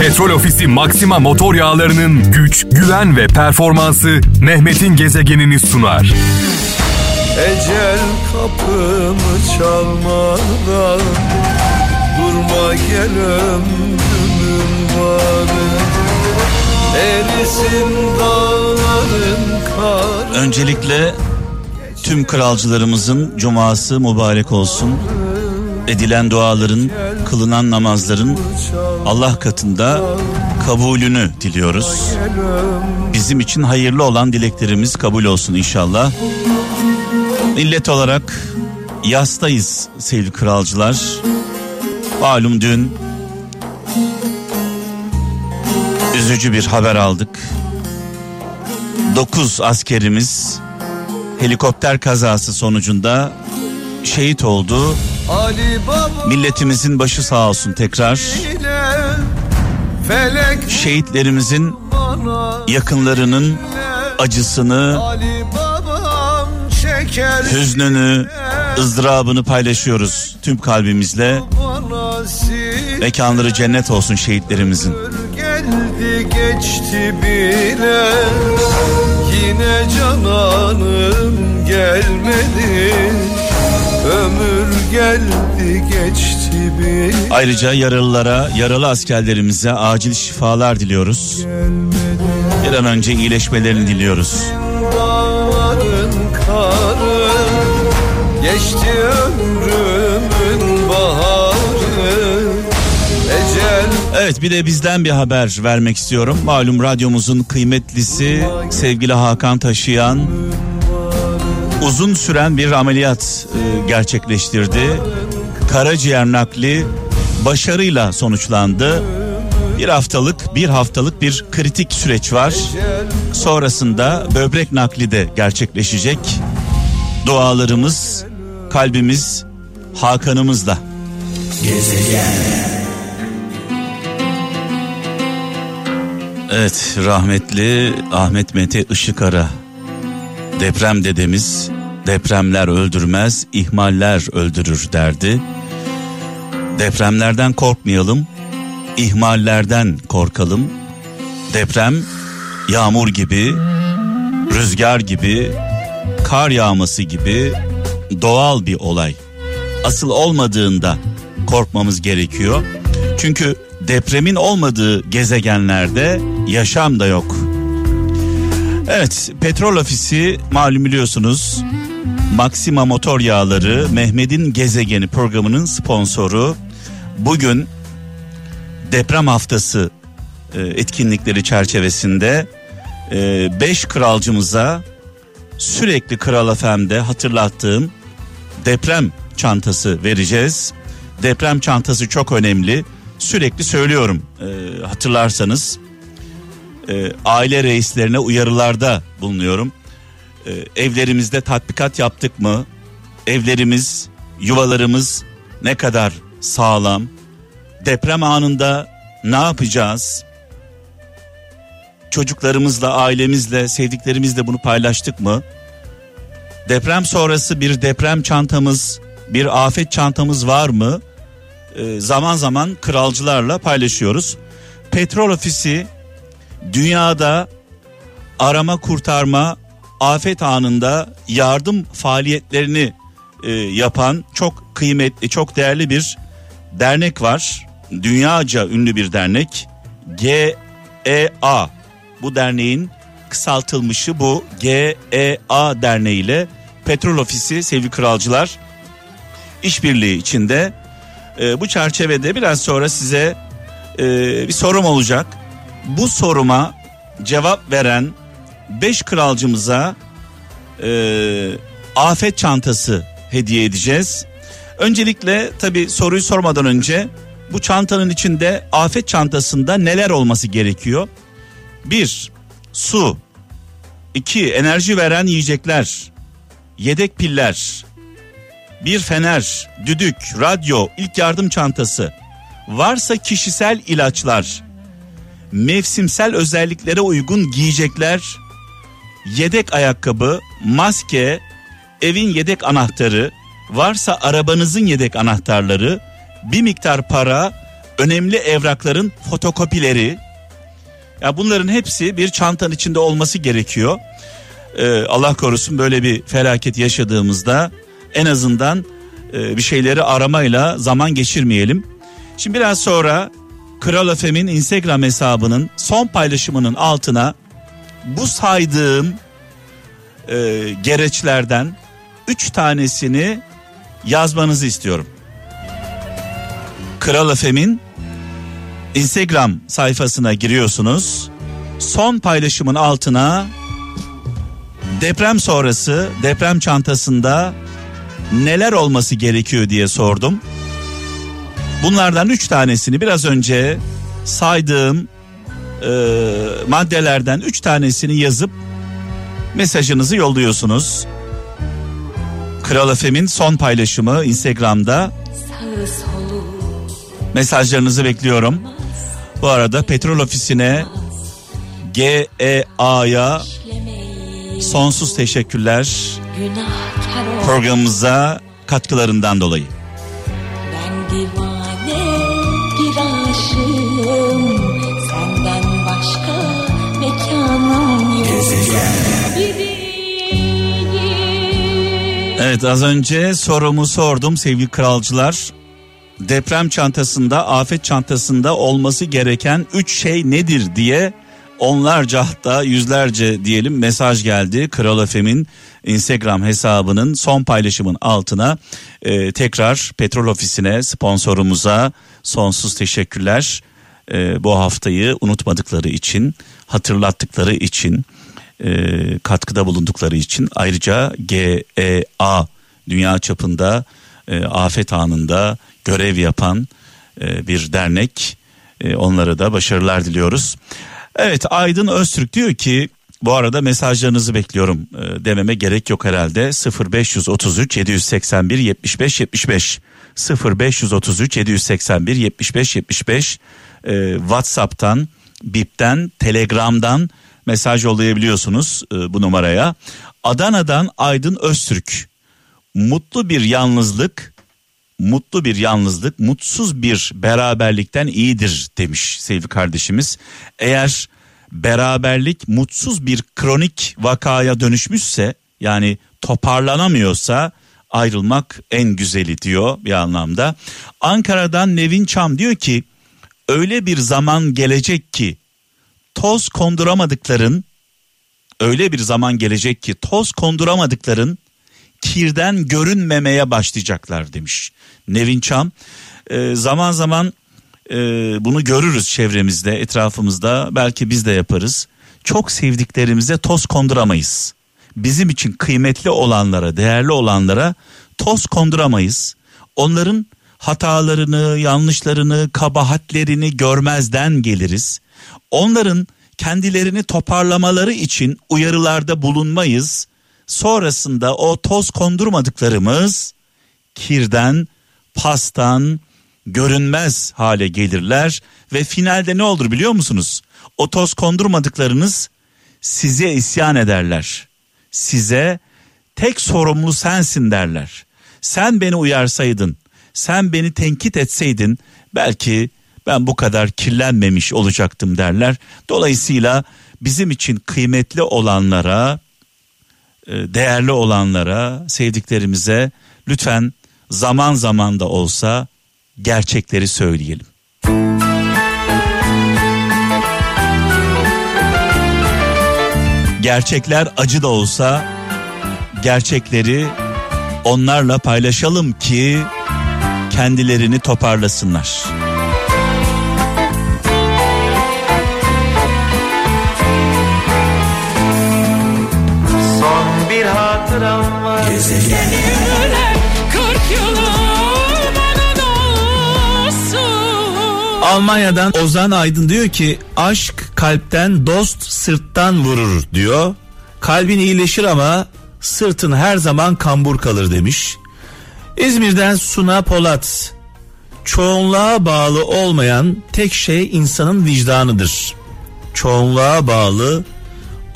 Petrol Ofisi Maxima motor yağlarının güç, güven ve performansı Mehmet'in gezegenini sunar. Ecel kapımı çalmadan Durma gel ömrümün varı Erisin dağların kar Öncelikle tüm kralcılarımızın cuması mübarek olsun. Edilen duaların, kılınan namazların Allah katında kabulünü diliyoruz. Bizim için hayırlı olan dileklerimiz kabul olsun inşallah. Millet olarak yastayız sevgili kralcılar. Malum dün üzücü bir haber aldık. 9 askerimiz helikopter kazası sonucunda şehit oldu. Ali Baba Milletimizin başı sağ olsun tekrar. Şehitlerimizin yakınlarının acısını, hüznünü, ızdırabını paylaşıyoruz tüm kalbimizle. Mekanları cennet olsun şehitlerimizin. geldi geçti bile Yine cananım gelmedi Ömür geldi geçti bile Ayrıca yaralılara, yaralı askerlerimize acil şifalar diliyoruz. Bir an önce iyileşmelerini diliyoruz. Dağların karı Geçti ömrümün baharı Ecel Evet bir de bizden bir haber vermek istiyorum. Malum radyomuzun kıymetlisi sevgili Hakan Taşıyan uzun süren bir ameliyat e, gerçekleştirdi. Karaciğer nakli başarıyla sonuçlandı. Bir haftalık bir haftalık bir kritik süreç var. Sonrasında böbrek nakli de gerçekleşecek. Dualarımız, kalbimiz Hakan'ımızla. Evet rahmetli Ahmet Mete Işıkara deprem dedemiz depremler öldürmez ihmaller öldürür derdi. Depremlerden korkmayalım ihmallerden korkalım. Deprem yağmur gibi rüzgar gibi kar yağması gibi doğal bir olay. Asıl olmadığında korkmamız gerekiyor. Çünkü depremin olmadığı gezegenlerde yaşam da yok. Evet, petrol ofisi malum biliyorsunuz. Maxima Motor Yağları Mehmet'in Gezegeni programının sponsoru. Bugün deprem haftası e, etkinlikleri çerçevesinde 5 kralcımıza sürekli Kral FM'de hatırlattığım deprem çantası vereceğiz. Deprem çantası çok önemli. Sürekli söylüyorum e, hatırlarsanız e, aile reislerine uyarılarda bulunuyorum. E, evlerimizde tatbikat yaptık mı? Evlerimiz, yuvalarımız ne kadar sağlam? Deprem anında ne yapacağız? Çocuklarımızla, ailemizle, sevdiklerimizle bunu paylaştık mı? Deprem sonrası bir deprem çantamız, bir afet çantamız var mı? Ee, zaman zaman kralcılarla paylaşıyoruz. Petrol ofisi dünyada arama kurtarma afet anında yardım faaliyetlerini e, yapan çok kıymetli çok değerli bir dernek var. Dünyaca ünlü bir dernek GEA bu derneğin kısaltılmışı bu GEA derneği ile petrol ofisi sevgili kralcılar işbirliği içinde e, bu çerçevede biraz sonra size e, bir sorum olacak. Bu soruma cevap veren 5 kralcımıza e, afet çantası hediye edeceğiz. Öncelikle tabi soruyu sormadan önce bu çantanın içinde afet çantasında neler olması gerekiyor? Bir, su. iki enerji veren yiyecekler. Yedek piller. Bir fener, düdük, radyo, ilk yardım çantası. Varsa kişisel ilaçlar. Mevsimsel özelliklere uygun giyecekler. Yedek ayakkabı, maske, evin yedek anahtarı, varsa arabanızın yedek anahtarları, bir miktar para, önemli evrakların fotokopileri. Ya bunların hepsi bir çantanın içinde olması gerekiyor. Ee, Allah korusun böyle bir felaket yaşadığımızda en azından e, bir şeyleri aramayla zaman geçirmeyelim. Şimdi biraz sonra Kral Efem'in Instagram hesabının son paylaşımının altına bu saydığım e, gereçlerden üç tanesini yazmanızı istiyorum. Kral Efem'in Instagram sayfasına giriyorsunuz. Son paylaşımın altına deprem sonrası deprem çantasında neler olması gerekiyor diye sordum. Bunlardan üç tanesini biraz önce saydığım e, maddelerden üç tanesini yazıp mesajınızı yolluyorsunuz. Kral Efem'in son paylaşımı Instagram'da. Mesajlarınızı bekliyorum. Bu arada petrol ofisine GEA'ya sonsuz teşekkürler programımıza katkılarından dolayı. Ben divane bir aşığım senden başka mekanım yok. Evet az önce sorumu sordum sevgili kralcılar. Deprem çantasında, afet çantasında olması gereken üç şey nedir diye onlarca hatta yüzlerce diyelim mesaj geldi. Kral Efem'in Instagram hesabının son paylaşımın altına e, tekrar petrol ofisine sponsorumuza sonsuz teşekkürler. E, bu haftayı unutmadıkları için hatırlattıkları için e, katkıda bulundukları için ayrıca GEA dünya çapında e, afet anında görev yapan e, bir dernek e, onlara da başarılar diliyoruz. Evet Aydın Öztürk diyor ki bu arada mesajlarınızı bekliyorum e, dememe gerek yok herhalde. 0533 781 75 75 0533 781 75 75 e, WhatsApp'tan Bip'ten Telegram'dan mesaj yollayabiliyorsunuz e, bu numaraya. Adana'dan Aydın Öztürk. Mutlu bir yalnızlık mutlu bir yalnızlık mutsuz bir beraberlikten iyidir demiş sevgili kardeşimiz. Eğer beraberlik mutsuz bir kronik vakaya dönüşmüşse yani toparlanamıyorsa ayrılmak en güzeli diyor bir anlamda. Ankara'dan Nevin Çam diyor ki öyle bir zaman gelecek ki toz konduramadıkların öyle bir zaman gelecek ki toz konduramadıkların kirden görünmemeye başlayacaklar demiş Nevin Çam. Ee, zaman zaman e, bunu görürüz çevremizde etrafımızda belki biz de yaparız. Çok sevdiklerimize toz konduramayız. Bizim için kıymetli olanlara değerli olanlara toz konduramayız. Onların hatalarını, yanlışlarını, kabahatlerini görmezden geliriz. Onların kendilerini toparlamaları için uyarılarda bulunmayız. Sonrasında o toz kondurmadıklarımız kirden, pastan görünmez hale gelirler ve finalde ne olur biliyor musunuz? O toz kondurmadıklarınız size isyan ederler. Size tek sorumlu sensin derler. Sen beni uyarsaydın, sen beni tenkit etseydin belki ben bu kadar kirlenmemiş olacaktım derler. Dolayısıyla bizim için kıymetli olanlara, değerli olanlara, sevdiklerimize lütfen zaman zaman da olsa gerçekleri söyleyelim. Gerçekler acı da olsa gerçekleri onlarla paylaşalım ki kendilerini toparlasınlar. Hatıram var. Gezegen. Almanya'dan Ozan Aydın diyor ki aşk kalpten dost sırttan vurur diyor. Kalbin iyileşir ama sırtın her zaman kambur kalır demiş. İzmir'den Suna Polat çoğunluğa bağlı olmayan tek şey insanın vicdanıdır. Çoğunluğa bağlı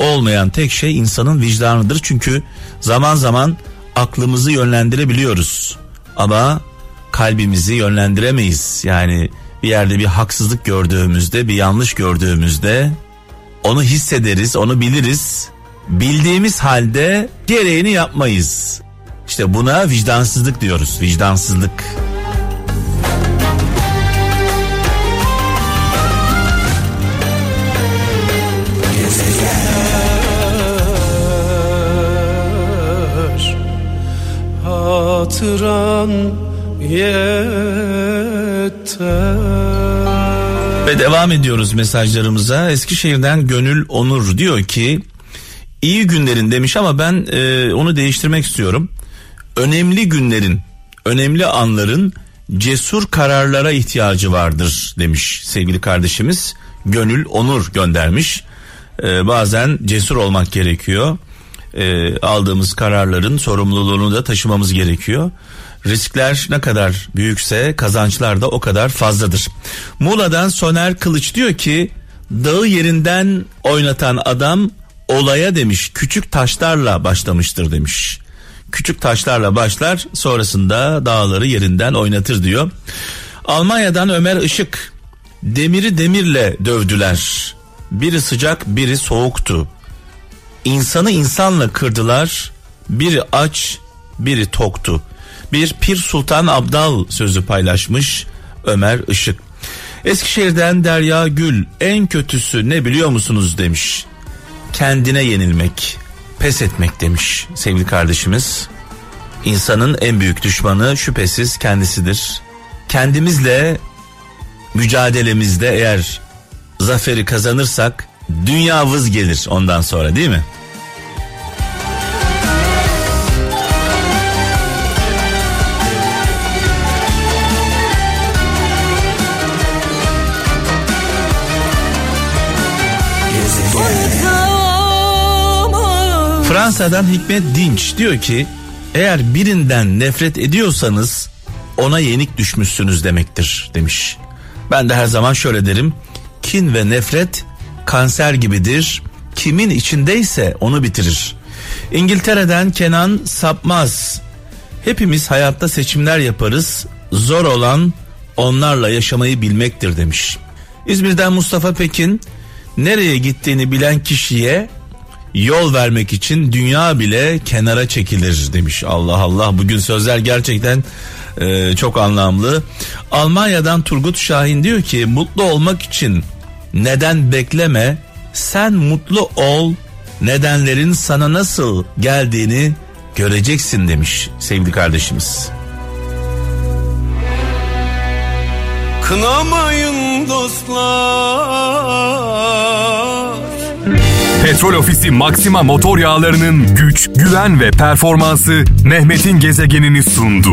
olmayan tek şey insanın vicdanıdır. Çünkü zaman zaman aklımızı yönlendirebiliyoruz. Ama kalbimizi yönlendiremeyiz. Yani bir yerde bir haksızlık gördüğümüzde, bir yanlış gördüğümüzde onu hissederiz, onu biliriz. Bildiğimiz halde gereğini yapmayız. İşte buna vicdansızlık diyoruz. Vicdansızlık. Hatıran yeter. Ve devam ediyoruz mesajlarımıza. Eskişehir'den Gönül Onur diyor ki iyi günlerin demiş ama ben e, onu değiştirmek istiyorum. Önemli günlerin, önemli anların cesur kararlara ihtiyacı vardır demiş sevgili kardeşimiz. Gönül Onur göndermiş. E, bazen cesur olmak gerekiyor e, aldığımız kararların sorumluluğunu da taşımamız gerekiyor. Riskler ne kadar büyükse kazançlar da o kadar fazladır. Muğla'dan Soner Kılıç diyor ki dağı yerinden oynatan adam olaya demiş küçük taşlarla başlamıştır demiş. Küçük taşlarla başlar sonrasında dağları yerinden oynatır diyor. Almanya'dan Ömer Işık demiri demirle dövdüler. Biri sıcak biri soğuktu. İnsanı insanla kırdılar. Biri aç, biri toktu. Bir Pir Sultan Abdal sözü paylaşmış Ömer Işık. Eskişehir'den Derya Gül en kötüsü ne biliyor musunuz demiş. Kendine yenilmek, pes etmek demiş sevgili kardeşimiz. İnsanın en büyük düşmanı şüphesiz kendisidir. Kendimizle mücadelemizde eğer zaferi kazanırsak dünya vız gelir ondan sonra değil mi? Fransa'dan Hikmet Dinç diyor ki eğer birinden nefret ediyorsanız ona yenik düşmüşsünüz demektir demiş. Ben de her zaman şöyle derim. Kin ve nefret kanser gibidir. Kimin içindeyse onu bitirir. İngiltere'den Kenan Sapmaz. Hepimiz hayatta seçimler yaparız. Zor olan onlarla yaşamayı bilmektir demiş. İzmir'den Mustafa Pekin nereye gittiğini bilen kişiye yol vermek için dünya bile kenara çekilir demiş. Allah Allah bugün sözler gerçekten e, çok anlamlı. Almanya'dan Turgut Şahin diyor ki mutlu olmak için neden bekleme sen mutlu ol nedenlerin sana nasıl geldiğini göreceksin demiş sevgili kardeşimiz. Kınamayın dostlar Petrol Ofisi Maxima motor yağlarının güç, güven ve performansı Mehmet'in gezegenini sundu.